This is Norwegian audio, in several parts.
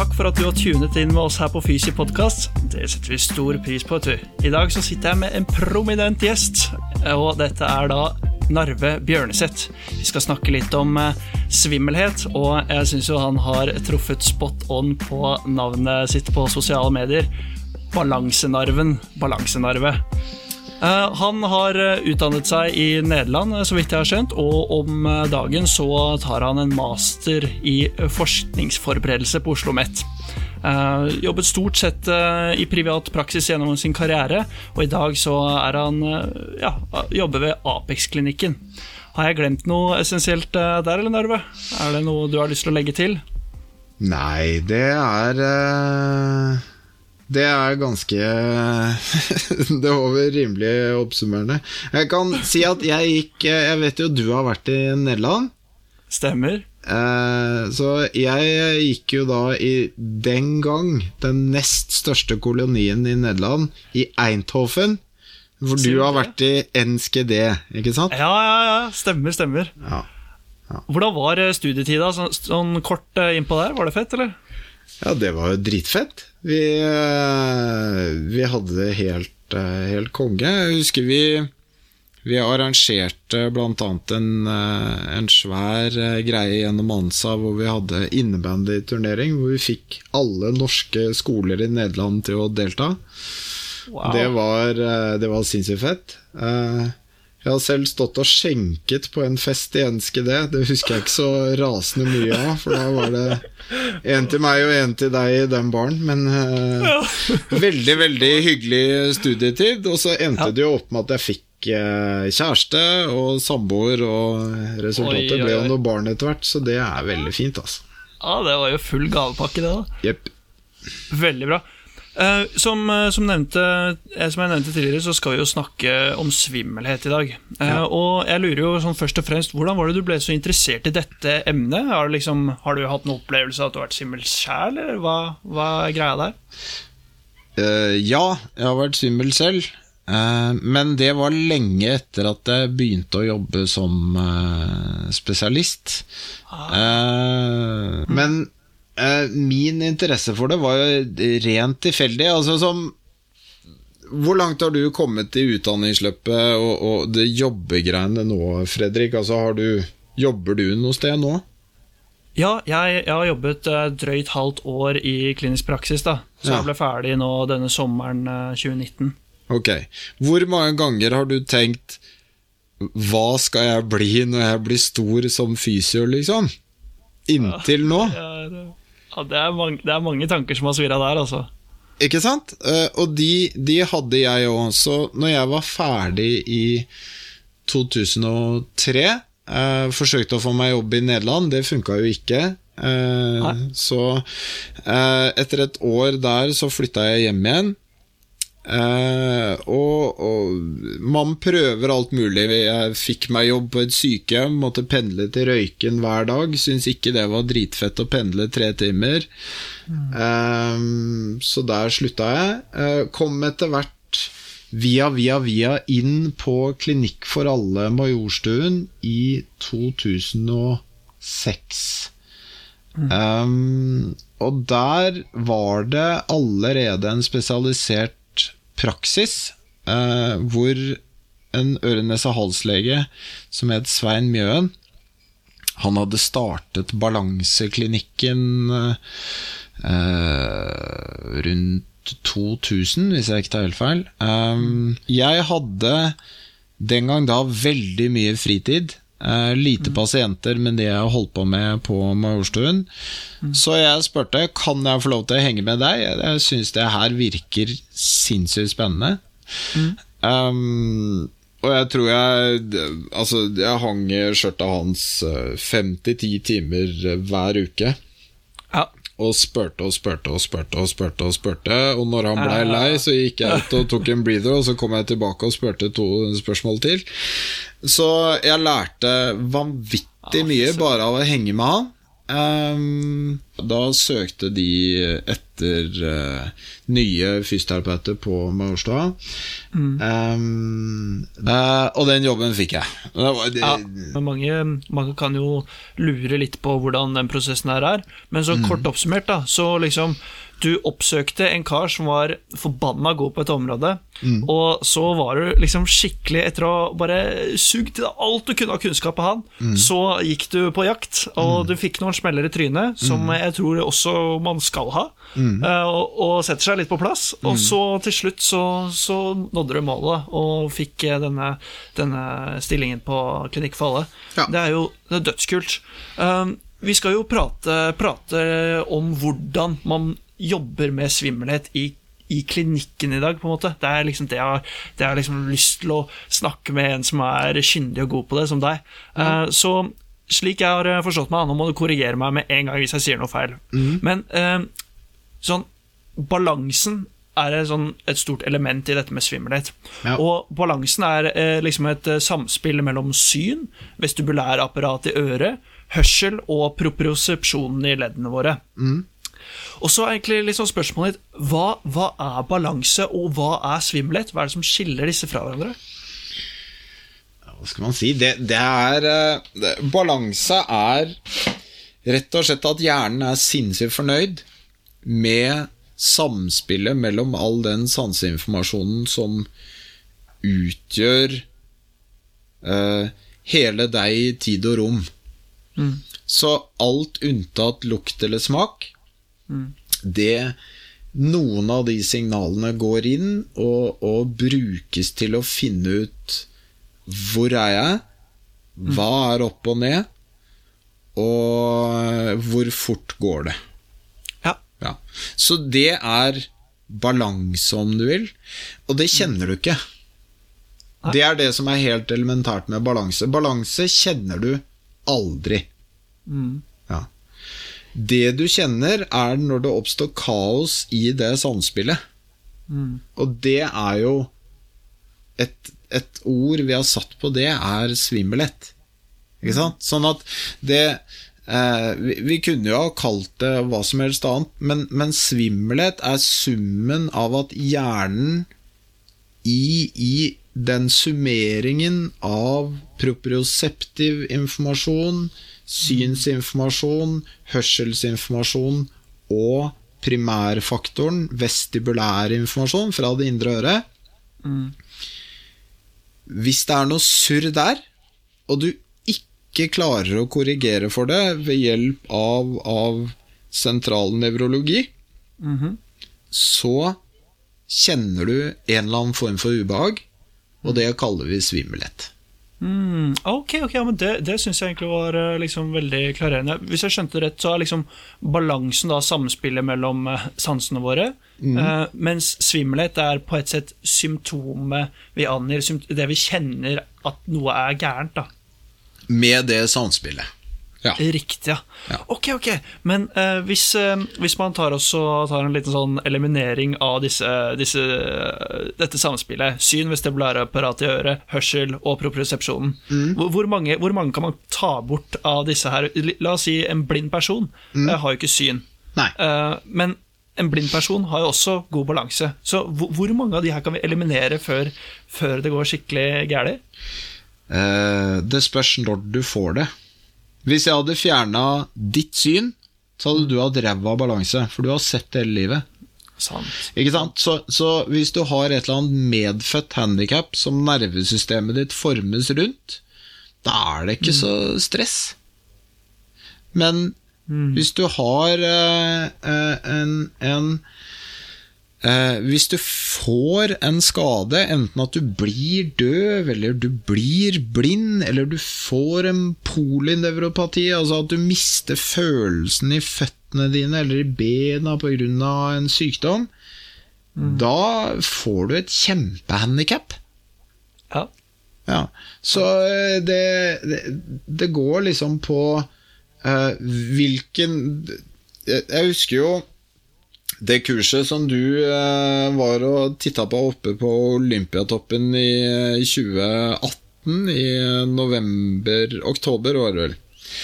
takk for at du har tunet inn med oss her på Fysi podkast. Det setter vi stor pris på. du. I dag så sitter jeg med en prominent gjest, og dette er da Narve Bjørneseth. Vi skal snakke litt om eh, svimmelhet, og jeg syns jo han har truffet spot on på navnet sitt på sosiale medier. Balansenarven. Balansenarve. Eh, han har eh, utdannet seg i Nederland, eh, så vidt jeg har skjønt, og om dagen så tar han en master i forskningsforberedelse på Oslo OsloMet. Jobbet stort sett i privat praksis gjennom sin karriere, og i dag så er han ja, jobber ved Apex-klinikken. Har jeg glemt noe essensielt der, eller Narve? Er det noe du har lyst til å legge til? Nei, det er Det er ganske Det var vel rimelig oppsummerende. Jeg kan si at jeg gikk Jeg vet jo du har vært i Nederland. Stemmer. Eh, så jeg gikk jo da i den gang den nest største kolonien i Nederland, i Eindhoven. Hvor du har vært i NSGD, ikke sant? Ja, ja, ja. Stemmer, stemmer. Ja. Ja. Hvordan var eh, studietida? Så, sånn kort eh, innpå der, var det fett, eller? Ja, det var jo dritfett. Vi, vi hadde det helt, helt konge. Jeg husker vi vi arrangerte bl.a. En, eh, en svær eh, greie gjennom ANSA hvor vi hadde innebandyturnering. Hvor vi fikk alle norske skoler i Nederland til å delta. Wow. Det, var, eh, det var sinnssykt fett. Jeg har selv stått og skjenket på en fest i Enskede. Det husker jeg ikke så rasende mye av, for da var det en til meg og en til deg i den baren. Men uh, veldig, veldig hyggelig studietid. Og så endte det jo opp med at jeg fikk Eh, kjæreste og samboer, og resultatet oi, oi. ble jo noe barn etter hvert, så det er veldig fint, altså. Ja, det var jo full gavepakke, det, da. Yep. Veldig bra. Eh, som, eh, som, nevnte, som, jeg nevnte tidligere, så skal vi jo snakke om svimmelhet i dag. Ja. Og jeg lurer jo sånn først og fremst, Hvordan var det du ble så interessert i dette emnet? Har du, liksom, har du hatt en opplevelse av at du har vært svimmel sjæl, eller hva, hva, er greia der? Uh, ja, jeg har vært svimmel selv. Uh, men det var lenge etter at jeg begynte å jobbe som uh, spesialist. Ah. Men min interesse for det var jo rent tilfeldig. Altså som Hvor langt har du kommet i utdanningsløpet og, og det jobbegreiene nå, Fredrik? Altså har du Jobber du noe sted nå? Ja, jeg, jeg har jobbet drøyt halvt år i klinisk praksis. da Så ja. jeg ble ferdig nå denne sommeren 2019. Ok. Hvor mange ganger har du tenkt Hva skal jeg bli når jeg blir stor som fysio, liksom? Inntil nå? Ja, det, er mange, det er mange tanker som har svirra der, altså. Ikke sant? Uh, og de, de, hadde jeg òg. Så når jeg var ferdig i 2003 uh, eh, Forsøkte å få meg jobb i Nederland, det funka jo ikke. Eh, så etter et år der så flytta jeg hjem igjen. Uh, og, og, man prøver alt mulig. Jeg fikk meg jobb på et sykehjem, måtte pendle til Røyken hver dag. Syns ikke det var dritfett å pendle tre timer. Mm. Uh, så der slutta jeg. Uh, kom etter hvert via, via, via inn på Klinikk for alle Majorstuen i 2006. Mm. Um, og der var det allerede en spesialisert praksis eh, hvor en øre-nese-hals-lege som het Svein Mjøen Han hadde startet Balanseklinikken eh, rundt 2000, hvis jeg ikke tar helt feil. Um, jeg hadde den gang da veldig mye fritid. Uh, lite mm. pasienter med det jeg holdt på med på Majorstuen. Mm. Så jeg spurte kan jeg få lov til å henge med deg. Jeg, syns det her virker sinnssykt spennende. Mm. Um, og jeg tror jeg Altså, jeg hang skjørtet hans eh, fem til ti timer hver uke. Og spurte og spurte og spurte og spurte. Og spurte Og når han blei lei, så gikk jeg ut og tok en breather, og så kom jeg tilbake og spurte to spørsmål til. Så jeg lærte vanvittig mye bare av å henge med han. Ehm, da søkte de etter uh, nye fysioterapeuter på Majorstua. Mm. Um, uh, og den jobben fikk jeg. Det var, det, Ja, men mange, mange kan jo lure litt på hvordan den prosessen her er. Men så kort oppsummert, da, så liksom Du oppsøkte en kar som var forbanna god på et område, og så var du liksom skikkelig Etter å bare sugd til deg alt du kunne av kunnskap av han, så gikk du på jakt, og du fikk noen smeller i trynet, som jeg tror også man skal ha, eh, og, og setter seg litt på plass. Og så til slutt så, så nådde du målet, og fikk eh, denne, denne stillingen på Klinikk for alle. Ja. Det er jo det er dødskult. Um, vi skal jo prate, prate om hvordan man jobber med svimmelhet i, i klinikken i dag, på en måte. Det er liksom det jeg har, det jeg har liksom lyst til å snakke med en som er kyndig og god på det, som deg. Uh, så slik jeg har eh, forstått meg, nå må du korrigere meg med en gang hvis jeg sier noe feil, men uh, sånn balansen er et, sånn, et stort element i dette med svimmelhet. Ja. Og balansen er eh, liksom et eh, samspill mellom syn, vestibulærapparatet i øret, hørsel og propriosepsjonen i leddene våre. Og så er egentlig liksom spørsmålet ditt hva, hva er balanse, og hva er svimmelhet? Hva er det som skiller disse fra hverandre? Hva skal man si? Det, det er eh, det, Balanse er rett og slett at hjernen er sinnssykt fornøyd med samspillet mellom all den sanseinformasjonen som utgjør eh, hele deg i tid og rom. Så alt unntatt lukt eller smak, det Noen av de signalene går inn og, og brukes til å finne ut hvor er jeg, hva er opp og ned, og hvor fort går det. Ja. Ja. Så det er balanse, om du vil, og det kjenner du ikke. Det er det som er helt elementært med balanse. Balanse kjenner du aldri. Ja. Det du kjenner, er når det oppstår kaos i det samspillet. Og det er jo et, et ord vi har satt på det, er svimmelhet. Ikke sant? Sånn at det eh, vi, vi kunne jo ha kalt det hva som helst annet, men, men svimmelhet er summen av at hjernen i, i den summeringen av proprioseptiv informasjon, synsinformasjon, hørselsinformasjon og primærfaktoren vestibulær informasjon fra det indre øret Hvis det er noe surr der, og du ikke klarer å korrigere for det ved hjelp av, av sentral nevrologi, så kjenner du en eller annen form for ubehag, og det kaller vi svimmelhet. Mm, ok, ok, ja, men det, det syns jeg egentlig var eh, liksom veldig klarerende. Hvis jeg skjønte det rett, så er liksom balansen da samspillet mellom eh, sansene våre, eh, mens svimmelhet er på et sett symptomet vi angir, det vi kjenner at noe er gærent. da. Med det samspillet. Ja. Riktig, ja. Ja. Ok, ok. Men eh, hvis, eh, hvis man tar, også, tar en liten sånn eliminering av disse, disse, dette samspillet, syn, vestibulærapparatet i øret, hørsel og propriosepsjonen, hvor, hvor, mange, hvor mange kan man ta bort av disse her? La oss si en blind person eh, har jo ikke syn. Nei. Eh, men en blind person har jo også god balanse. Så hvor, hvor mange av de her kan vi eliminere før, før det går skikkelig galt? Eh, det spørs når du får det. Hvis jeg hadde fjerna ditt syn, så hadde du hatt ræva balanse, for du har sett det hele livet. Sant. Ikke sant? Så, så hvis du har et eller annet medfødt handikap som nervesystemet ditt formes rundt, da er det ikke så stress. Men hvis du har eh, eh, en, en eh, Hvis du får en skade, enten at du blir døv, eller du blir blind, eller du får en polynevropati, altså at du mister følelsen i føttene dine eller i bena pga. en sykdom, da får du et kjempehandikap. Ja. Ja. Så eh, det, det, det går liksom på eh, hvilken jeg husker jo det kurset som du eh, var og titta på oppe på Olympiatoppen i eh, 2018, i november-oktober, var det vel.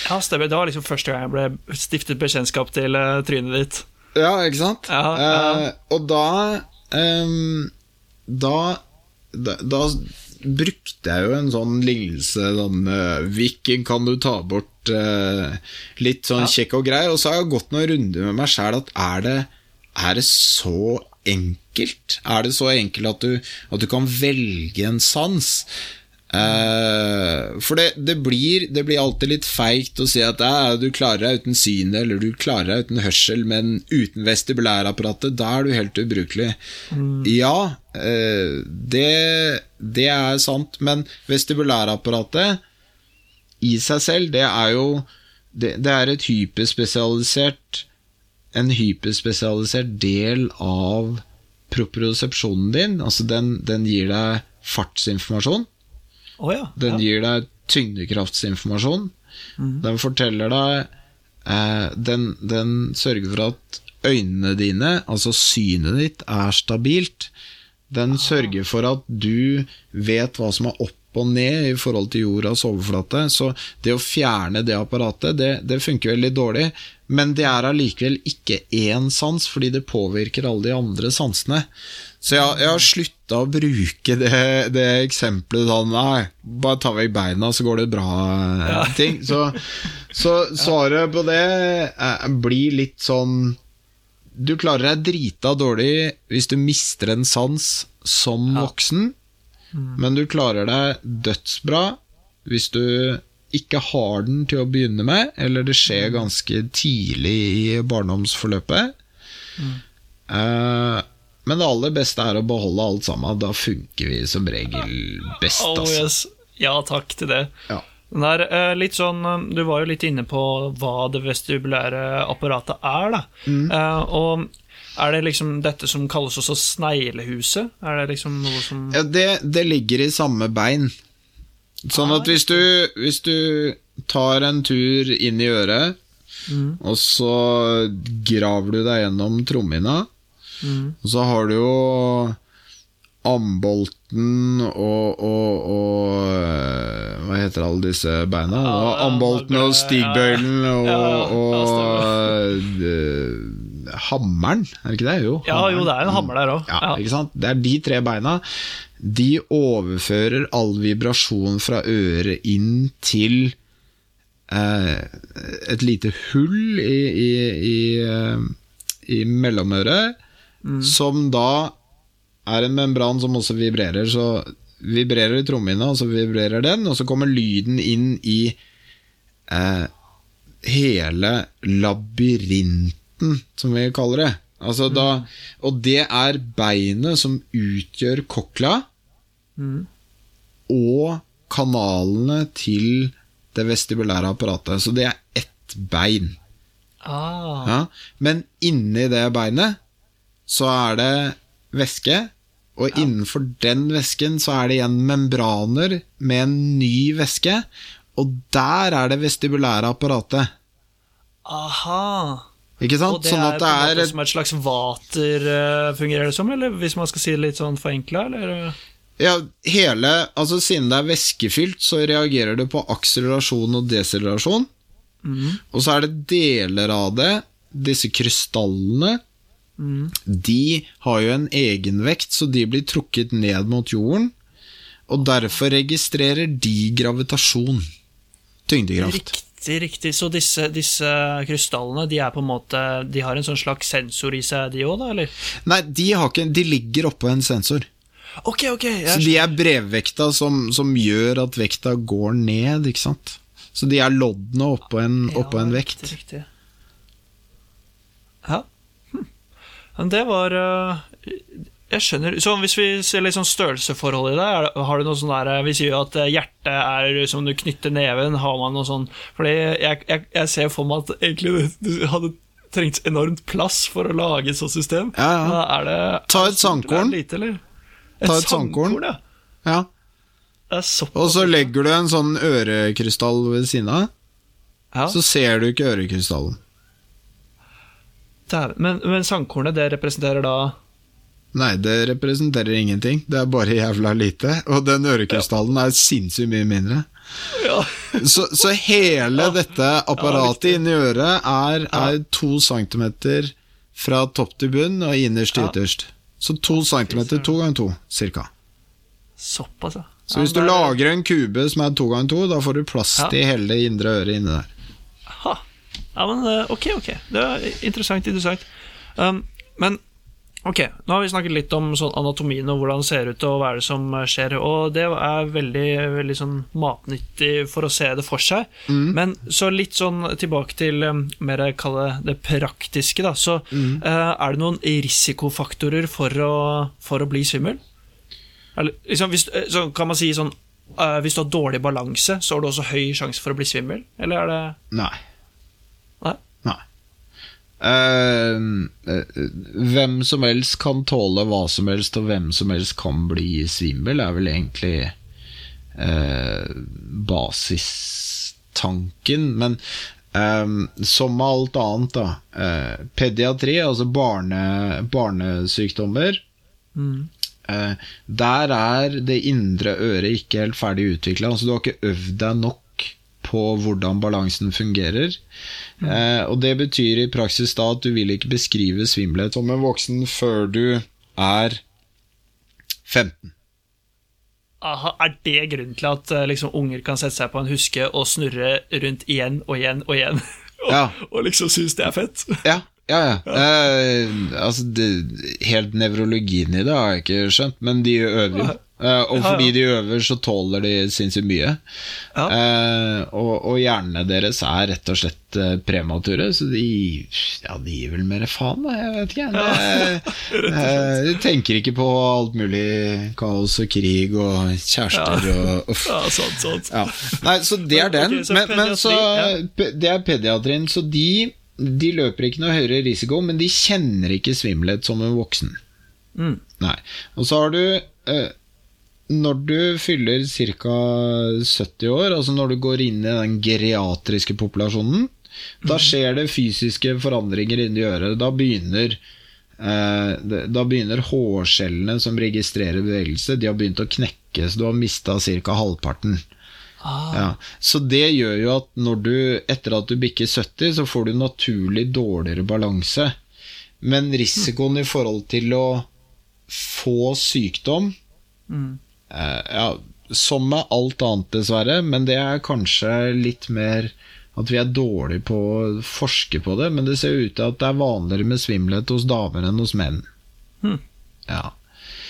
Ja, stemmer. Det var liksom første gang jeg ble stiftet bekjentskap til uh, trynet ditt. Ja, ikke sant? Ja, ja. Eh, og da, eh, da da Da brukte jeg jo en sånn lignelse sånn Hvilken kan du ta bort eh, Litt sånn Ja. kjekk og grei. Og så har jeg gått noen runder med meg sjæl at er det, er det så enkelt? Er det så enkelt at du, at du kan velge en sans? Uh, for det, det, blir, det blir alltid litt feigt å si at eh, du klarer deg uten synet, eller du klarer deg uten hørsel, men uten vestibulærapparatet, da er du helt ubrukelig. Ja, uh, det, det er sant, men vestibulærapparatet i seg selv, det er jo Det, det er et hyperspesialisert En hyperspesialisert del av propriosepsjonen din. Altså, den, den gir deg fartsinformasjon. Oh ja. Den ja. gir deg tyngdekraftsinformasjon. Den forteller deg eh, den, den sørger for at øynene dine, altså synet ditt, er stabilt. Den sørger for at du vet hva som er opp og ned i forhold til jordas overflate. Så det å fjerne det apparatet, det, det funker veldig dårlig. Men det er allikevel ikke én sans, fordi det påvirker alle de andre sansene. Så jeg, jeg har slutta å bruke det, det eksempelet sånn Nei, bare ta vekk beina, så går det bra. Ja. ting Så, så svaret på det eh, blir litt sånn Du klarer deg drita dårlig hvis du mister en sans som Ja. Voksen, men du klarer deg dødsbra hvis du ikke har den til å begynne med, eller det skjer ganske tidlig i barndomsforløpet. Eh, men det aller beste er å beholde alt sammen. Da funker vi som regel best. Oh, Altså. yes. Ja, takk til det. Ja. Der, eh, litt sånn, eh, Du var jo litt inne på hva det vestibulære apparatet er. da. Mm. Og Er det liksom dette som kalles også sneglehuset? Er det liksom noe som Ja, det, det ligger i samme bein. Sånn Ah, at hvis du, hvis du tar en tur inn i øret, Mm. og så graver du deg gjennom trommehinna, Mm. og så har du jo ambolten og, og, og Hva heter alle disse beina? Ja, ja, ambolten og stigbøylen og, ja, og øh, hammeren, er det ikke det? Jo, Ja, jo, det er en hammer der òg. ja, ikke sant? Det er de tre beina. De overfører all vibrasjon fra øret inn til eh, et lite hull i, i, i, eh, i mellomøret, som da er en membran som også vibrerer. Så vibrerer trommehinna, og så vibrerer den, og så kommer lyden inn i eh, hele labyrinten, som vi kaller det. Altså da, og det er beinet som utgjør kokla, Mm. og kanalene til det vestibulære apparatet. Så det er ett bein. Ah, Ja? Men inni det beinet så er det væske, og innenfor den væsken så er det igjen membraner med en ny væske, og der er det vestibulære apparatet. aha. Ikke sant? Og det sånn er det er et som et slags vater, eh, fungerer det som? Eller hvis man skal si det litt sånn forenkla, eller? Ja, hele Altså siden det er væskefylt, så reagerer det på akselerasjon og deselerasjon. Mm. Og så er det deler av det, disse krystallene, Mm. de har jo en egenvekt, så de blir trukket ned mot jorden. Og derfor registrerer de gravitasjon. Tyngdekraft. Riktig, riktig. Så disse, disse krystallene de på en måte De har en sånn slags sensor i seg, de òg, da? Eller? Nei, de, har ikke, de ligger oppå en sensor. Ok, ok. Så de er brevvekta som, som gjør at vekta går ned, ikke sant. Så de er loddene oppå en, oppå en vekt. Riktig, riktig. Ja. Hm. Men det var eh, Jeg skjønner Så hvis vi ser litt sånn størrelsesforhold i det, det- har du noe sånn der Vi sier jo at eh, hjertet er som du knytter neven. Har man noe sånn Fordi jeg, jeg, jeg ser for meg at egentlig det hadde trengt enormt plass for å lage et sånt system. Ja, ja. Er det, Ta et sandkorn. Lite, eller? Ta et sandkorn. ja. Ja. Og så legger du en sånn ørekrystall ved siden av, ja. så ser du ikke ørekrystallen. Men, men sandkornet, det representerer da Nei, det representerer ingenting. Det er bare jævla lite. Og den ørekrystallen er sinnssykt mye mindre. Ja. Så, så hele dette apparatet ja, inni øret er, er to centimeter fra topp til bunn og innerst til ytterst. Så to centimeter, to ganger to, cirka. Såpass, ja. Så hvis du er- lager en kube som er to ganger to, da får du plass til hele det indre øret inni der. Ja, men eh, ok, ok. Det er interessant, interessant. Um, men ok, nå har vi snakket litt om sånn anatomien og hvordan det ser ut og hva er det som eh, skjer, og det er veldig, veldig sånn matnyttig for å se det for seg. Men så litt sånn tilbake til um, mer kalle det praktiske, da. Så eh, er det noen risikofaktorer for å, for å bli svimmel? Eller, liksom, hvis, eh, så kan man si sånn uh, Hvis du har dårlig balanse, så har du også høy sjanse for å bli svimmel? Eller er det Nei. Nei? Eh, eh, hvem som helst kan tåle hva som helst, og hvem som helst kan bli svimmel, er vel egentlig eh, basistanken. Men eh, som med alt annet, da. Uh, pediatri, altså barne, barnesykdommer Mm. Uh, der er det indre øret ikke helt ferdig utvikla. Altså, du har ikke øvd deg nok på hvordan balansen fungerer. Eh, og det betyr i praksis da at du vil ikke beskrive svimmelhet som en voksen før du er 15. Aha, er det grunnen til at eh, liksom, unger kan sette seg på en huske og snurre rundt igjen og igjen og igjen? og, Ja. og liksom synes det er fett? Ja, ja, ja. Eh, altså, det, helt nevrologien i det har jeg ikke skjønt, men de øver jo. Eh, og Ja, fordi de øver, så tåler de sinnssykt mye. Ja. Uh, og, og hjernene deres er rett og slett uh, premature, så de, ja, de gir vel mer faen, da. Jeg vet ikke. Eh, de tenker ikke på alt mulig kaos og krig og kjærester og uff. Ja, sant, sant. Ja. Nei, så det er den. Okay, men, men så Det er pediatrien, så de, de løper ikke noe høyere risiko, men de kjenner ikke svimmelhet som en voksen. Mm. Nei. Og så har du Når du fyller ca. 70 år, altså når du går inn i den geriatriske populasjonen, da skjer det fysiske forandringer inni øret. Da begynner eh, da begynner hårcellene som registrerer bevegelse, de har begynt å knekke, så du har mista ca. halvparten. Ah, Ja, så det gjør jo at når du, etter at du bikker 70, så får du naturlig dårligere balanse. Men risikoen i forhold til å få sykdom mm. Eh, Ja, som med alt annet, dessverre, men det er kanskje litt mer at vi er dårlige på å forske på det, men det ser ut til at det er vanligere med svimmelhet hos damer enn hos menn. Hmm. Ja.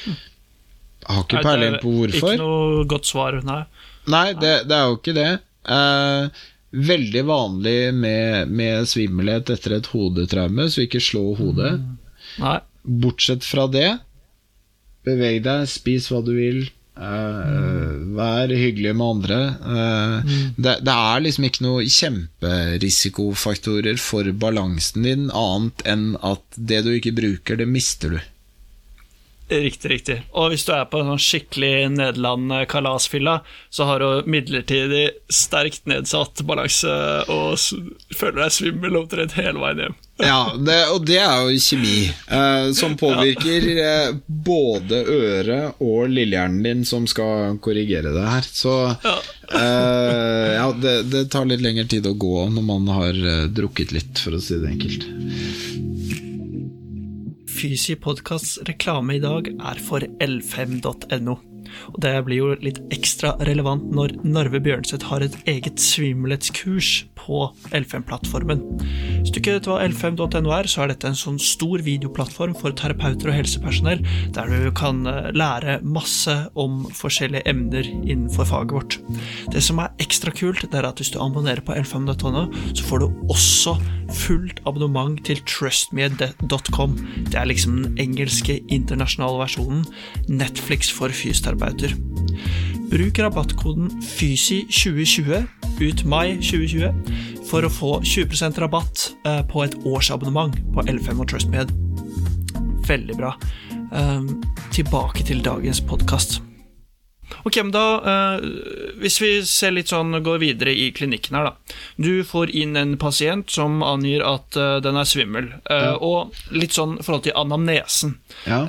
Jeg har ikke peiling på hvorfor. Ikke noe godt svar, nei. Nei, det, det er jo ikke det. Eh, veldig vanlig med, med svimmelhet etter et hodetraume, så ikke slå hodet. Nei. Bortsett fra det, beveg deg, spis hva du vil. Eh, vær hyggelig med andre. Eh, det, det er liksom ikke noe kjemperisikofaktorer for balansen din, annet enn at det du ikke bruker, det mister du. Riktig, riktig. Og hvis du er på en sånn skikkelig Nederland-kalasfylla, så har du midlertidig sterkt nedsatt balanse og føler deg svimmel omtrent hele veien hjem. Ja, det, og det er jo kjemi, eh, som påvirker eh, både øret og lillehjernen din, som skal korrigere det her. Så Ja. eh, ja, det, det tar litt lengre tid å gå når man har eh, drukket litt, for å si det enkelt. Fysi podkasts reklame i dag er for l5.no. Og det blir jo litt ekstra relevant når Narve Bjørnseth har et eget svimmelhetskurs på L5-plattformen. Hvis du ikke vet hva l5.no er, så er dette en sånn stor videoplattform for terapeuter og helsepersonell, der du kan eh, lære masse om forskjellige emner innenfor faget vårt. Det som er ekstra kult, det er at hvis du abonnerer på l5.no, så får du også fullt abonnement til trustme.com. Det er liksom den engelske internasjonale versjonen. Netflix for fysioterapeuter. Bruk rabattkoden FYSI2020 ut mai 2020 for å få 20% rabatt eh, på et årsabonnement på L5 og TrustMed. Veldig bra. Um, tilbake til dagens podkast. Ok, men da, eh, Hvis vi ser litt sånn, går videre i klinikken her, da. Du får inn en pasient som angir at eh, den er svimmel. eh, Ja. Og litt sånn i forhold til anamnesen. Ja.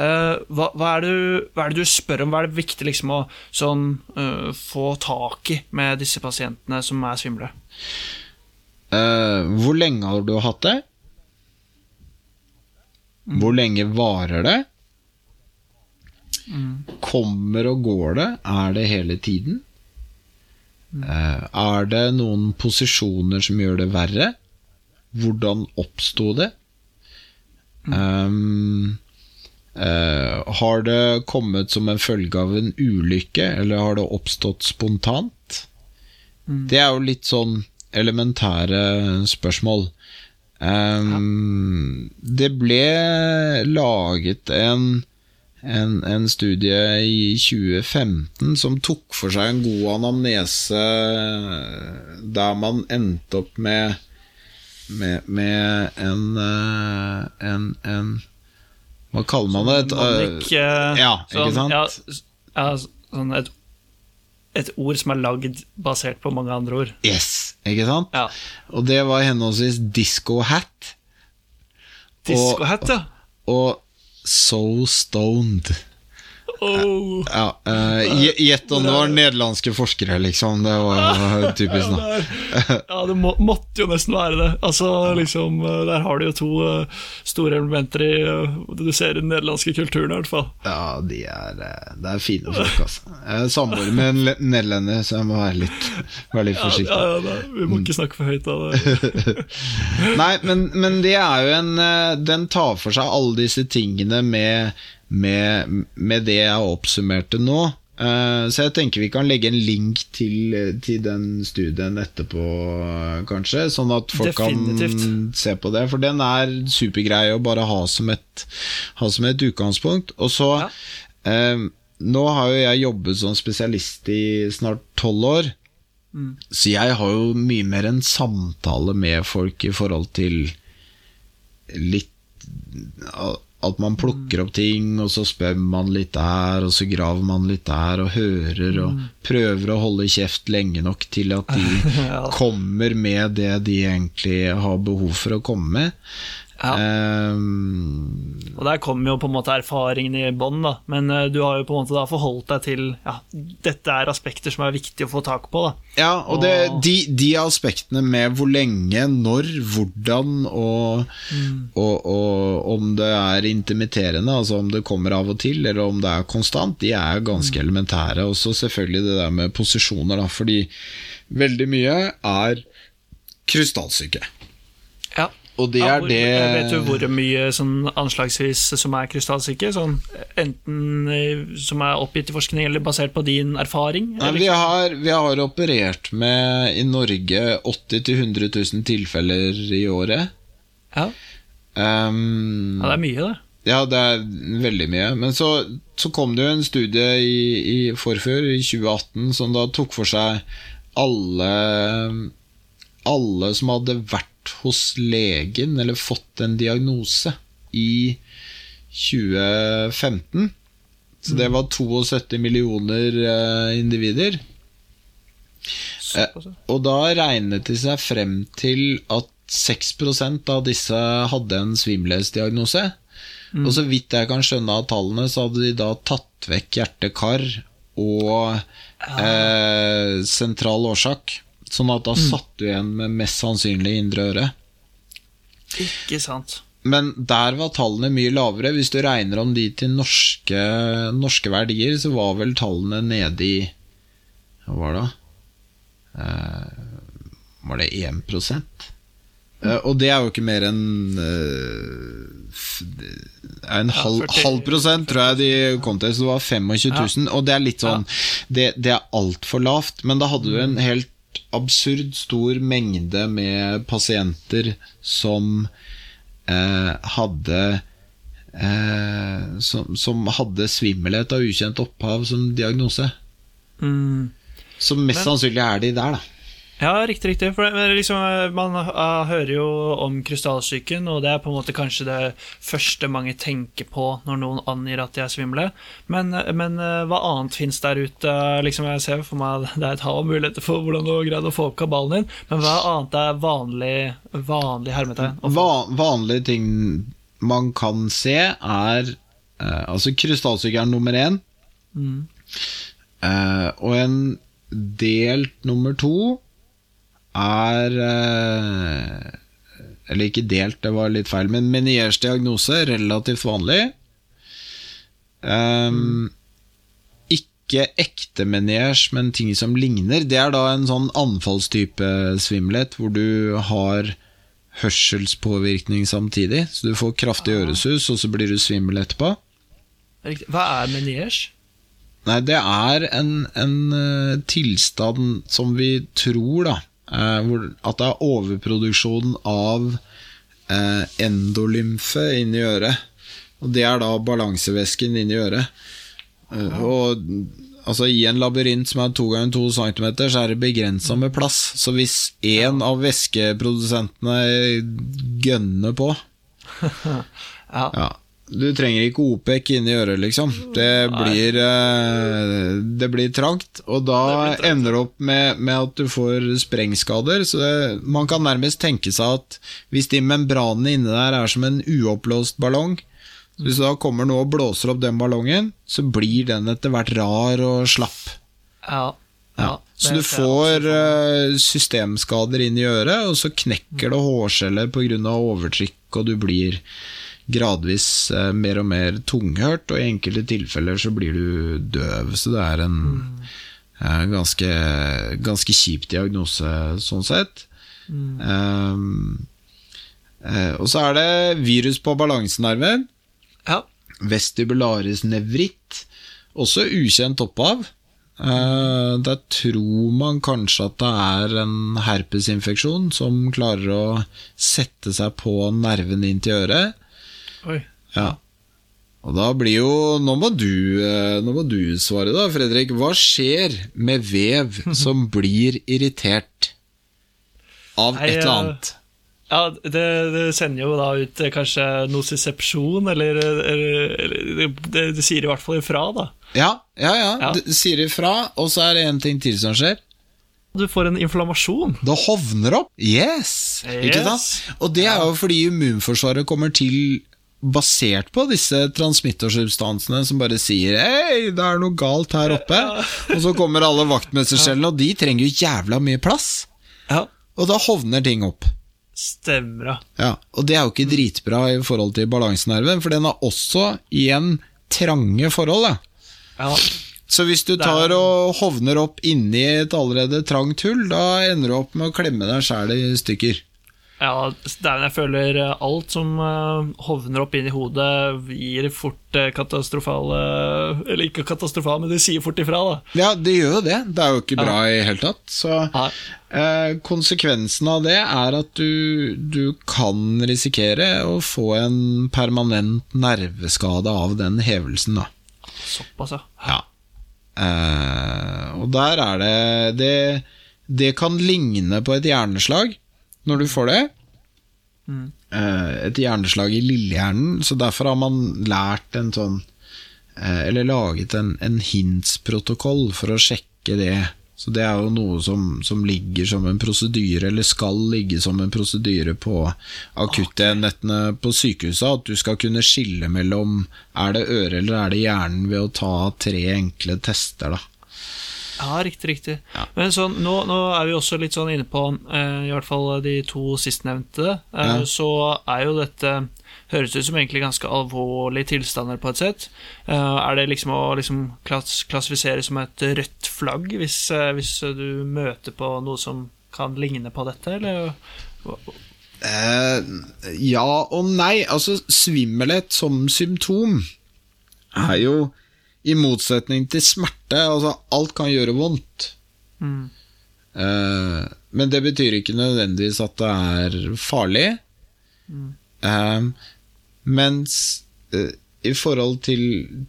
Hva, hva, er det, hva er det du spør om? Hva er det viktig liksom å sånn, få tak i med disse pasientene som er svimle? Uh, hvor lenge har du hatt det? Hvor lenge varer det? Kommer og går det? Er det hele tiden? Mm. er det noen posisjoner som gjør det verre? Hvordan oppsto det? Um, uh, har det kommet som en følge av en ulykke, eller har det oppstått spontant? Det er jo litt sånn elementære spørsmål. Um, Det ble laget en, en, en studie i 2015 som tok for seg en god anamnese der man endte opp med med, med en, eh, en, en Hva kaller man det? Et, eh, Manik, eh, ja, ikke sant? Ja, sånn et, et ord som er lagd basert på mange andre ord. Yes, ikke sant? Ja. Og det var henholdsvis disco hat Disco hat, ja. og so stoned. Oh. Ja, eh, Gjett om det var nederlandske forskere, liksom. Det var typisk. Ja, da. ja, det må, måtte jo nesten være det. Altså, liksom, eh, Der har du jo to eh, store elementer i Du ser i den nederlandske kulturen, i hvert fall. Ja, de er, det er fine folk, altså. Jeg er samboer med en le- nederlender, så jeg må være litt, være litt forsiktig. ja, ja, da, vi må ikke snakke for høyt av det. Nei, men, men det er jo en Den tar for seg alle disse tingene med, med, med det jeg oppsummerte nå. Eh, Så jeg tenker vi kan legge en link til, til den studien etterpå, kanskje. Sånn at folk Definitivt. kan se på det. For den er supergrei å bare ha som et, ha som et utgangspunkt. Og så Ja. eh, Nå har jo jeg jobbet som spesialist i snart tolv år. Så jeg har jo mye mer en samtale med folk i forhold til litt At man plukker opp ting, og så spør man litt der, og så graver man litt der, og hører, og prøver å holde kjeft lenge nok til at de kommer med det de egentlig har behov for å komme med. Ja. Um, Og der kommer jo på en måte erfaringen i bånn, da. Men uh, du har jo på en måte da forholdt deg til ja, dette er aspekter som er viktig å få tak på, da. Ja, og det, de, de aspektene med hvor lenge, når, hvordan og, og, og om det er intimiterende, altså om det kommer av og til, eller om det er konstant, de er ganske elementære. Og så selvfølgelig det der med posisjoner, da, fordi veldig mye er krystallsyke. Ja. Og det Ja, er hvor, det Vet du hvor mye sånn anslagsvis som er krystallsikker? Sånn, enten eh, som er oppgitt i forskning, eller basert på din erfaring? Nei, vi, har, vi har operert med i Norge 80 000-100 000 tilfeller i året. Ja. Um, ja, det er mye, det. Ja, det er veldig mye. Men så, så kom det jo en studie i, i forfør, i 2018, som da tok for seg alle Alle som hadde vært hos legen eller fått en diagnose i 2015. Så det var 72 millioner eh, individer. Såpass. Og da regnet de seg frem til at 6% av disse hadde en svimmelhetsdiagnose. Og så vidt jeg kan skjønne av tallene, så hadde de da tatt vekk hjerte-kar og eh, sentral årsak. Sånn at da satt du igjen med mest sannsynlig indre øre. Ikke sant. Men der var tallene mye lavere. Hvis du regner om de til norske, norske verdier, så var vel tallene nede i Hva var det? Eh, var det 1 eh, Og det er jo ikke mer enn eh, en halv, ja, halv prosent, tror jeg de kom til. Så det var 25 000. Og det er litt sånn Det, det er altfor lavt. Men da hadde du en helt absurd stor mengde med pasienter som eh, hadde eh, som, som hadde svimmelhet av ukjent opphav som diagnose. Mm. Så mest Men- sannsynlig er de der, da. Ja, riktig, riktig. For det, liksom, man uh, hører jo om krystallsyken, og det er på en måte kanskje det første mange tenker på når noen angir at de er svimle. Men, men uh, hva annet fins der ute? Liksom, jeg ser for meg Det er et hav av muligheter for hvordan du har greid å få opp kabalen din, men hva annet er vanlig, vanlig hermetegn? Va vanlige ting man kan se, er uh, Altså, krystallsyke er nummer én. Mm. og en delt nummer to er eh, Eller ikke delt, det var litt feil, men Meniers diagnose, relativt vanlig. Um, ikke ekte Meniers, men ting som ligner. Det er da en sånn anfallstype svimmelhet, hvor du har hørselspåvirkning samtidig. Så du får kraftig ah. øresus, og så blir du svimmel etterpå. Hva er Meniers? Nei, det er en, en uh, tilstand som vi tror, da, Eh, at det er overproduksjon av eh, endolymfe inni øret. Og det er da balansevæsken inni øret. Eh, og altså I en labyrint som er to ganger to centimeter, så er det begrensa med plass. Så hvis én av væskeprodusentene gønner på ja. ja du trenger ikke OPEC inni øret, liksom. Det blir, uh, det blir trangt. Og da trangt. ender det opp med, med, at du får sprengskader. Så det, man kan nærmest tenke seg at hvis de membranene inni der er som en uoppblåst ballong Hvis du da kommer noe og blåser opp den ballongen, så blir den etter hvert rar og slapp. Ja. ja. Så du får uh, systemskader inn i øret, og så knekker det hårceller pga. overtrykk, og du blir gradvis eh, mer og mer tunghørt, og i enkelte tilfeller så blir du døv. Så det er en mm. eh, ganske, ganske kjip diagnose sånn sett. Mm. Um, eh, og så er det virus på balansenerven. Ja. Vestibularis nevritt, også ukjent opphav. Uh, der tror man kanskje at det er en herpesinfeksjon som klarer å sette seg på nerven inn til øret. Oi. Ja. Og da blir jo Nå må du, eh, nå må du svare, da, Fredrik. Hva skjer med vev som blir irritert av Nei, et eller annet? Ja, det, det, sender jo da ut eh, kanskje nosisepsjon, eller, eller, eller det, det, sier i hvert fall ifra, da. Ja, ja, ja. ja. Det sier ifra, og så er det en ting til som skjer. Du får en inflammasjon. Det hovner opp. Yes! yes. Ikke sant? Og det er jo fordi immunforsvaret kommer til basert på disse transmittorsubstansene som bare sier 'hei, det er noe galt her oppe', og så kommer alle vaktmestercellene, og de trenger jo jævla mye plass. Ja. Og da hovner ting opp. Stemmer, ja. Og det er jo ikke dritbra i forhold til balansenerven, for den er også igjen trange forhold. Da. Ja. Så hvis du tar og hovner opp inni et allerede trangt hull, da ender du opp med å klemme deg sjæl i stykker. Ja, dæven, jeg føler eh, alt som uh, hovner opp inn i hodet, gir fort uh, katastrofale Eller ikke katastrofale, men det sier fort ifra, da. Ja, det gjør jo det. Det er jo ikke bra ja. i hele tatt. Så eh, konsekvensen av det er at du, du kan risikere å få en permanent nerveskade av den hevelsen, da. Såpass, ja. ja. og der er det, det Det kan ligne på et hjerneslag når du får det. Mm. Eh, et hjerneslag i lillehjernen, så derfor har man lært en sånn eh, Eller laget en, en HINTS-protokoll for å sjekke det. Så det er jo noe som, som, ligger som en prosedyre, eller skal ligge som en prosedyre på akuttenhetene på sykehuset. At du skal kunne skille mellom er det øre eller er det hjernen ved å ta tre enkle tester. da ja, riktig, riktig. Ja. Men sånn, nå, nå, er vi også litt sånn inne på eh, i hvert fall de to sistnevnte. Eh, ja. Så er jo dette Høres ut som egentlig ganske alvorlige tilstander på et sett. Eh, er det liksom å liksom klass, klassifisere som et rødt flagg hvis, eh, hvis, du møter på noe som kan ligne på dette, eller? Eh, ja og nei. Altså, svimmelhet som symptom er jo i motsetning til smerte. Altså, alt kan gjøre vondt. Mm. Uh, men det betyr ikke nødvendigvis at det er farlig. Mm. Uh, mens uh, i forhold til,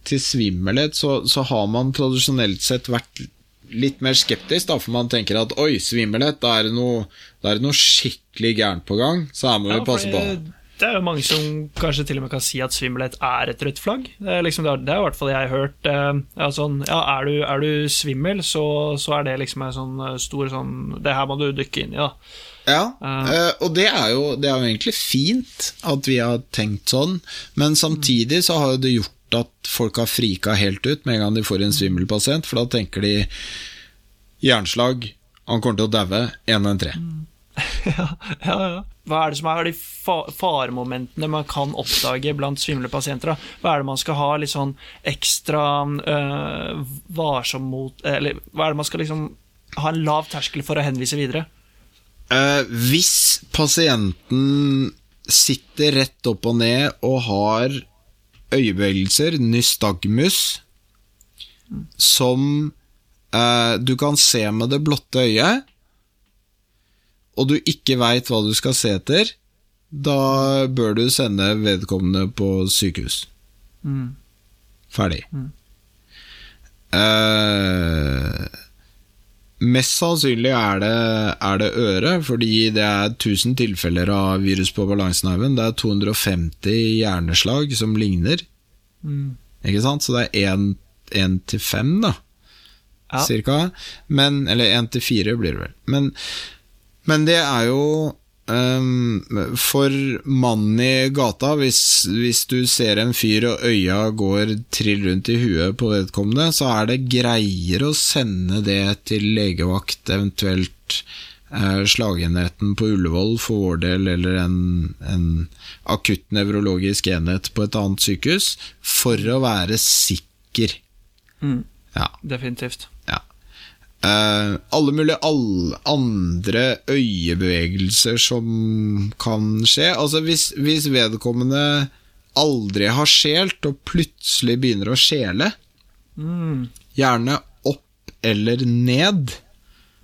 til svimmelhet, så, så, har man tradisjonelt sett vært litt mer skeptisk, da, for man tenker at oi, svimmelhet, da er det noe, er det noe skikkelig gærent på gang, så her må vi passe på. Det er jo mange som kanskje til og med kan si at svimmelhet er et rødt flagg. Det er, liksom, det er, det er i hvert fall jeg har hørt. Eh, ja, sånn, ja, er, du, er, du, svimmel, så, så, er det liksom en sånn eh, stor sånn Det her må du dykke inn i, da. Ja, uh, og det er, jo, det er, jo, egentlig fint at vi har tenkt sånn, men samtidig så har jo det gjort at folk har frika helt ut med en gang de får en svimmelpasient, for da tenker de hjerneslag, han kommer til å daue, én enn tre. Mm. ja, ja, ja. Hva er det som er de faremomentene man kan oppdage blant svimle pasienter? Da? Hva er det man skal ha litt sånn ekstra øh, varsom mot Eller hva er det man skal liksom ha en lav terskel for å henvise videre? Uh, hvis pasienten sitter rett opp og ned og har øyebevegelser, nystagmus, mm. som uh, du kan se med det blotte øyet og du ikke veit hva du skal se etter, da bør du sende vedkommende på sykehus. Mm. Ferdig. Mm. Eh, mest sannsynlig er det, er det øre, fordi det er 1000 tilfeller av virus på balansenerven. Det er 250 hjerneslag som ligner. Mm. Ikke sant? Så det er én til fem, da. Ja. Cirka. Men, eller én til fire blir det vel. Men men det er jo um, For mannen i gata, hvis, hvis, du ser en fyr og øya går trill rundt i huet på vedkommende, så er det greiere å sende det til legevakt, eventuelt eh, slagenheten på Ullevål for vår del, eller en, en akutt nevrologisk enhet på et annet sykehus, for å være sikker. Mm. Ja. Definitivt. Uh, alle mulige all, andre øyebevegelser som kan skje. Altså hvis, hvis, vedkommende aldri har skjelt, og plutselig begynner å skjele, mm. gjerne opp eller ned,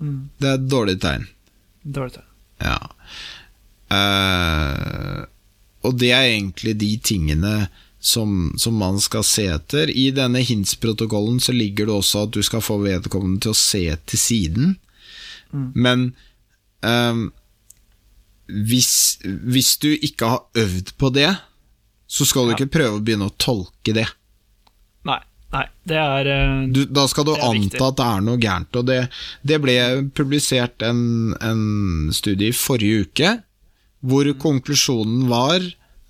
mm. det er et dårlig tegn. Dårlig tegn. Ja. Uh, og det er egentlig de tingene som, som, man skal se etter. I denne hints-protokollen så ligger det også at du skal få vedkommende til å se til siden. Mm. Men um, hvis, hvis, du ikke har øvd på det, så skal du ja. ikke prøve å begynne å tolke det. Nei. Nei, det er uh, du, Da skal du anta viktig. at det er noe gærent. Og det, det ble publisert en, en, studie i forrige uke hvor mm. konklusjonen var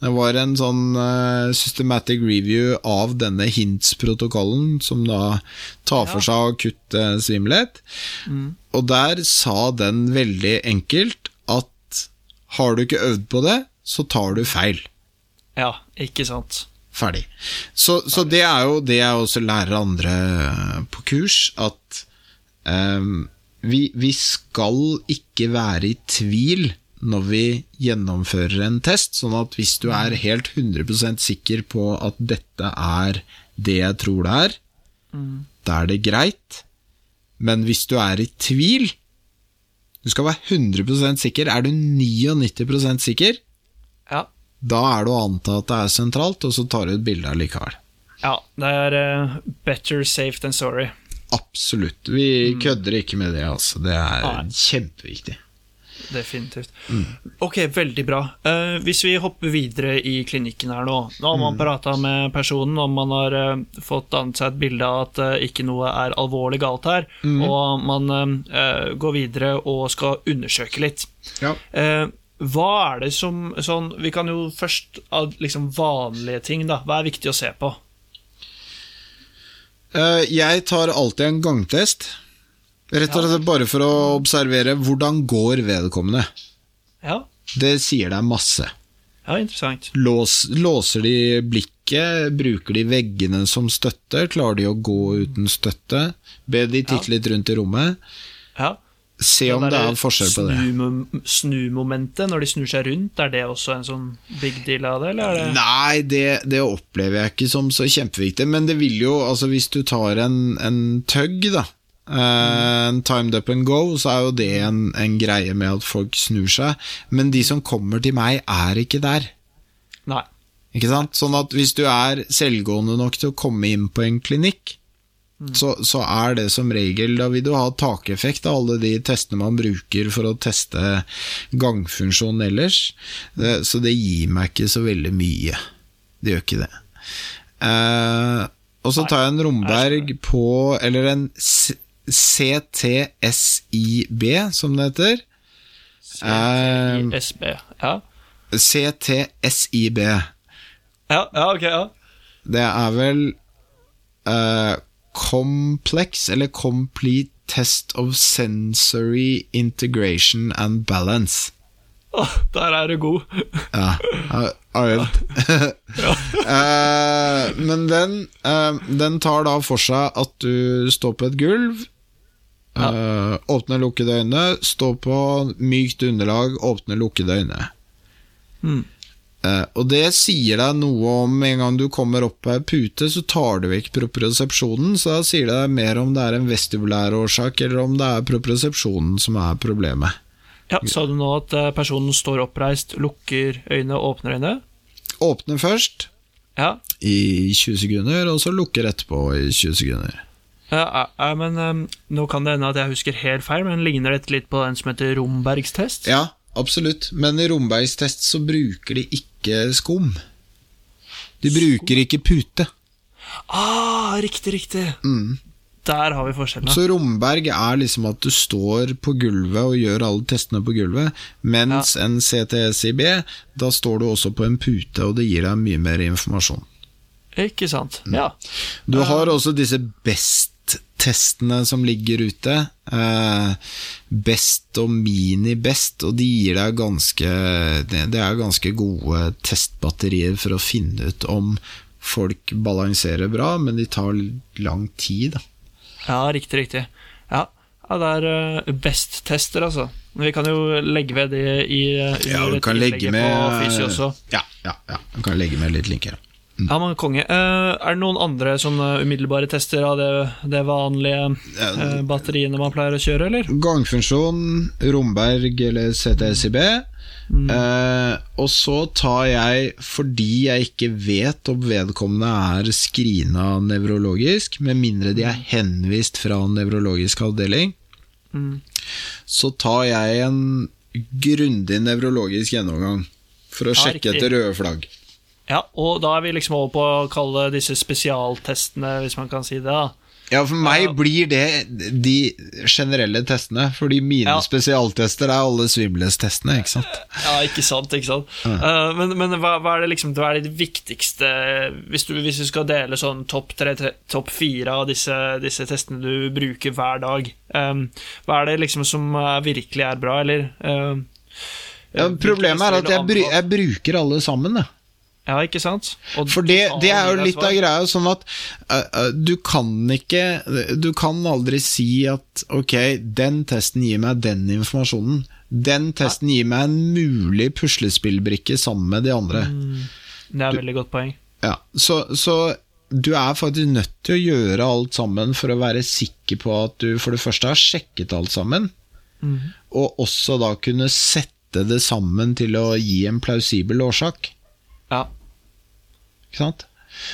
det var en sånn uh, systematic review av denne HINTS-protokollen, som da tar for seg å kutte svimmelhet. Mm. Og der sa den veldig enkelt at har du ikke øvd på det, så tar du feil. Ja, ikke sant. Ferdig. Så, så det er jo det jeg også lærer andre eh, på kurs, at um, vi, vi skal ikke være i tvil når vi gjennomfører en test, sånn at hvis du er helt 100% sikker på at dette er det jeg tror det er, mm. da er det greit. Men hvis du er i tvil Du skal være 100% sikker. Er du 99% sikker, ja. da er det å anta at det er sentralt, og så tar du et bilde allikevel. Ja, det er uh, better safe than sorry. Absolutt. Vi mm. kødder ikke med det, altså. Det er Nei. kjempeviktig. Definitivt. Mm. Ok, veldig bra. Uh, hvis vi hopper videre i klinikken her nå Nå har man mm. prata med personen, og man har uh, fått dannet seg et bilde av at uh, ikke noe er alvorlig galt her, mm. og man går videre og skal undersøke litt. Ja. hva er det som sånn, Vi kan jo først liksom vanlige ting, da. Hva er viktig å se på? jeg tar alltid en gangtest. Rett og slett bare for å observere hvordan går vedkommende. Ja. Det sier deg masse. Ja, interessant. Lås, låser de blikket? Bruker de veggene som støtte? Klarer de å gå uten støtte? Be de titte ja. litt rundt i rommet? Ja. Se om det er forskjell på det. Snumomentet når de snur seg rundt, er det også en sånn big deal av det? Eller det? Nei, det, det, opplever jeg ikke som så kjempeviktig. Men det vil jo, altså hvis du tar en, en tøgg, da, Uh, timed up and go, så er jo det en, en, greie med at folk snur seg. Men de som kommer til meg, er ikke der. Nei. Ikke sant? Sånn at hvis du er selvgående nok til å komme inn på en klinikk, så, så er det som regel Da vil du ha takeffekt av alle de testene man bruker for å teste gangfunksjonen ellers. Det, så det gir meg ikke så veldig mye. Det gjør ikke det. Uh, og så tar jeg en Romberg på Eller en CTSIB, som det heter. CTSB, SB. Ja. CTSIB. Ja, ja, ok, ja. Det er vel uh, Complex, eller Complete Test of Sensory Integration and Balance. Oh, der er du god. Ja, har øvd. uh, men den, uh, den tar da for seg at du står på et gulv, eh, åpne, lukkede øyne, Stå på mykt underlag, åpne, lukkede øyne. Mm. Uh, og det sier deg noe om en gang du kommer opp på ei pute, så tar du vekk propriosepsjonen, så da sier det deg mer om det er en vestibulær årsak, eller om det er propriosepsjonen som er problemet. Ja, Sa du nå at eh, personen står oppreist, lukker øynene åpner øynene? Åpner først Ja. i 20 sekunder, og så lukker etterpå i 20 sekunder. Ja, ja, ja men um, Nå kan det hende at jeg husker helt feil, men ligner dette litt på den som heter Rombergs test? Ja, absolutt, men i Rombergs test så bruker de ikke skum. De bruker ikke pute. Ah, riktig, riktig. Mm. Der har vi forskjellene. Så Romberg er liksom at du står på gulvet og gjør alle testene på gulvet, mens en CTSIB, da står du også på en pute, og det gir deg mye mer informasjon. Ikke sant? Mm. Ja. Du har også disse best-testene som ligger ute. Eh, best og mini-best, og de gir deg ganske Det er ganske gode testbatterier for å finne ut om folk balanserer bra, men de tar lang tid, da. ja, riktig, riktig. Ja, ja det er uh, best-tester, altså. Vi kan jo legge ved det i i Ja, du kan legge med. Ja, ja, ja. Du kan legge med litt linker. Ja, men konge. Eh, er det noen andre sånne umiddelbare tester av det, det vanlige eh, batteriene man pleier å kjøre, eller? Gangfunksjon, Romberg eller CTSIB. Eh, og så tar jeg, fordi jeg ikke vet om vedkommende er skrina nevrologisk, med mindre de er henvist fra nevrologisk avdeling, Mm. så tar jeg en grundig nevrologisk gjennomgang for å Ja, sjekke etter røde flagg. Ja, og da er vi liksom over på å kalle disse spesialtestene, hvis man kan si det. da. Ja, for meg blir det de generelle testene, fordi mine Ja. spesialtester er alle Swimless-testene, ikke sant? Ja, ikke sant, ikke sant. Eh, men men hva, hva er det liksom Hva er det viktigste Hvis du, hvis du skal dele sånn topp topp fire av disse, disse testene du bruker hver dag, um, hva er det liksom som virkelig er bra, eller eh, Ja, problemet er at jeg, bry, jeg bruker alle sammen, jeg. Ja, ikke sant? Og For det, det er jo litt av greia, sånn at uh, uh, du kan ikke Du kan aldri si at ok, den testen gir meg den informasjonen. Den testen gir meg en mulig puslespillbrikke sammen med de andre. Det er et veldig godt poeng. Ja, så, så du er faktisk nødt til å gjøre alt sammen for å være sikker på at du for det første har sjekket alt sammen, og også da kunne sette det sammen til å gi en plausibel årsak. Ja. Ikke sant?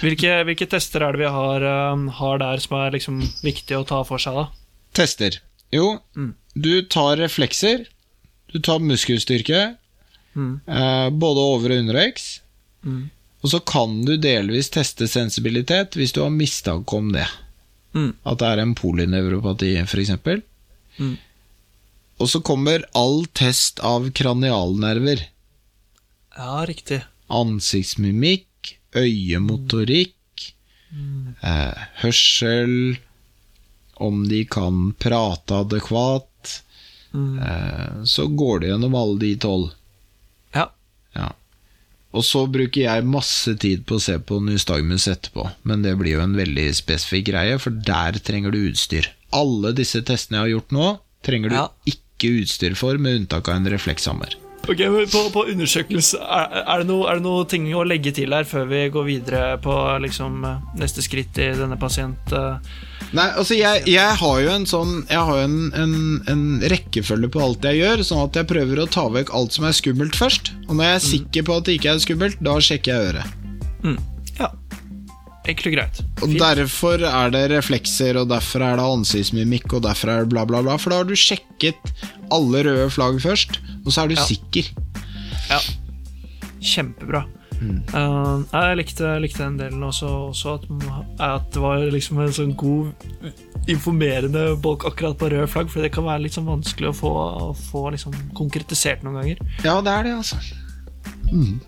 Hvilke, hvilke tester er det vi har, eh, har der som er liksom viktig å ta for seg, da? Tester. Jo, Mm. du tar reflekser, du tar muskelstyrke, Mm. eh, både over og underveks. Mm. og så kan du delvis teste sensibilitet hvis du har mistanke om det. Mm. At det er en polynevropati, f.eks. Mm. Og så kommer all test av kranialnerver. Ja, riktig. Ansiktsmimikk, øyemotorikk, eh, hørsel, om de kan prate adekvat. Mm. Eh, så går det gjennom alle de tolv. Ja. Ja. Og så bruker jeg masse tid på å se på nystagmus etterpå, men det blir jo en veldig spesifikk greie, for der trenger du utstyr. Alle disse testene jeg har gjort nå, trenger du Ja. ikke utstyr for, med unntak av en reflekshammer. Ok, på, på undersøkelse, er, er, det noe, det noe ting å legge til her før vi går videre på liksom, neste skritt i denne pasient... eh? Nei, altså jeg, jeg har jo en sånn Jeg har jo en, en, en rekkefølge på alt jeg gjør, sånn at jeg prøver å ta vekk alt som er skummelt først. Og når jeg er sikker på at det ikke er skummelt, da sjekker jeg øret. Mm. Ja. Enkelt og greit. Og derfor er det reflekser, og derfor er det ansiktsmimikk, og derfor er det bla, bla, bla. For da har du sjekket alle røde flagg først, og så er du Ja. sikker. Ja. Kjempebra. Uh, jeg likte, likte den delen også, også at, at det var liksom en sånn god, informerende bolk akkurat på rød flagg, for det kan være litt sånn vanskelig å få, å få liksom konkretisert noen ganger. Ja, det er det, altså.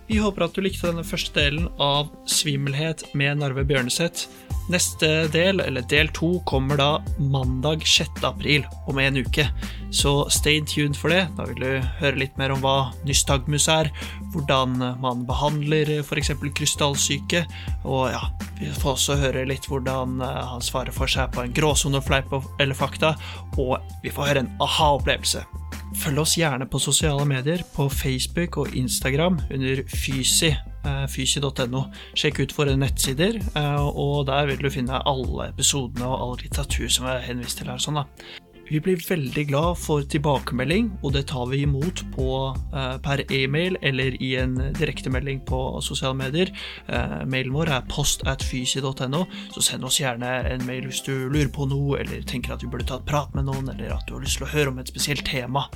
Vi håper at du likte denne første delen av Svimmelhet med Narve Bjørneseth. Neste del, eller del to, kommer da mandag 6. april, om en uke. Så stay tuned for det. Da vil du høre litt mer om hva nystagmus er, hvordan man behandler f.eks. krystallsyke, og ja, vi får også høre litt hvordan eh, han svarer for seg på en gråsone, fleip eller fakta, og vi får høre en aha-opplevelse. Følg oss gjerne på sosiale medier, på Facebook og Instagram under fysi, eh, fysi.no. Sjekk ut våre nettsider, eh, og der vil du finne alle episodene og all litteratur som er henvist til her. Sånn da. Vi blir veldig glad for tilbakemelding, og det tar vi imot på, eh, per e-mail eller i en direktemelding på sosiale medier. Eh, mailen vår er post at fysi.no, så send oss gjerne en mail hvis du lurer på noe, eller tenker at vi burde ta et prat med noen, eller at du har lyst til å høre om et spesielt tema.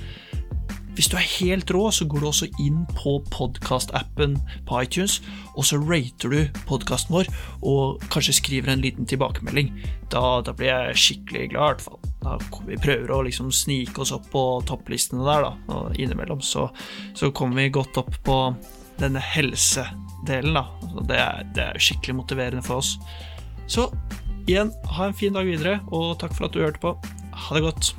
Hvis du er helt rå, så går du også inn på podkastappen på iTunes, og så rater du podkasten vår, og kanskje skriver en liten tilbakemelding. Da, da blir jeg skikkelig glad, i hvert fall. Da, vi prøver å liksom snike oss opp på topplistene der, da, og innimellom så, så kommer vi godt opp på denne helsedelen, da. Så det er, det er skikkelig motiverende for oss. Så igjen, ha en fin dag videre, og takk for at du hørte på. Ha det godt.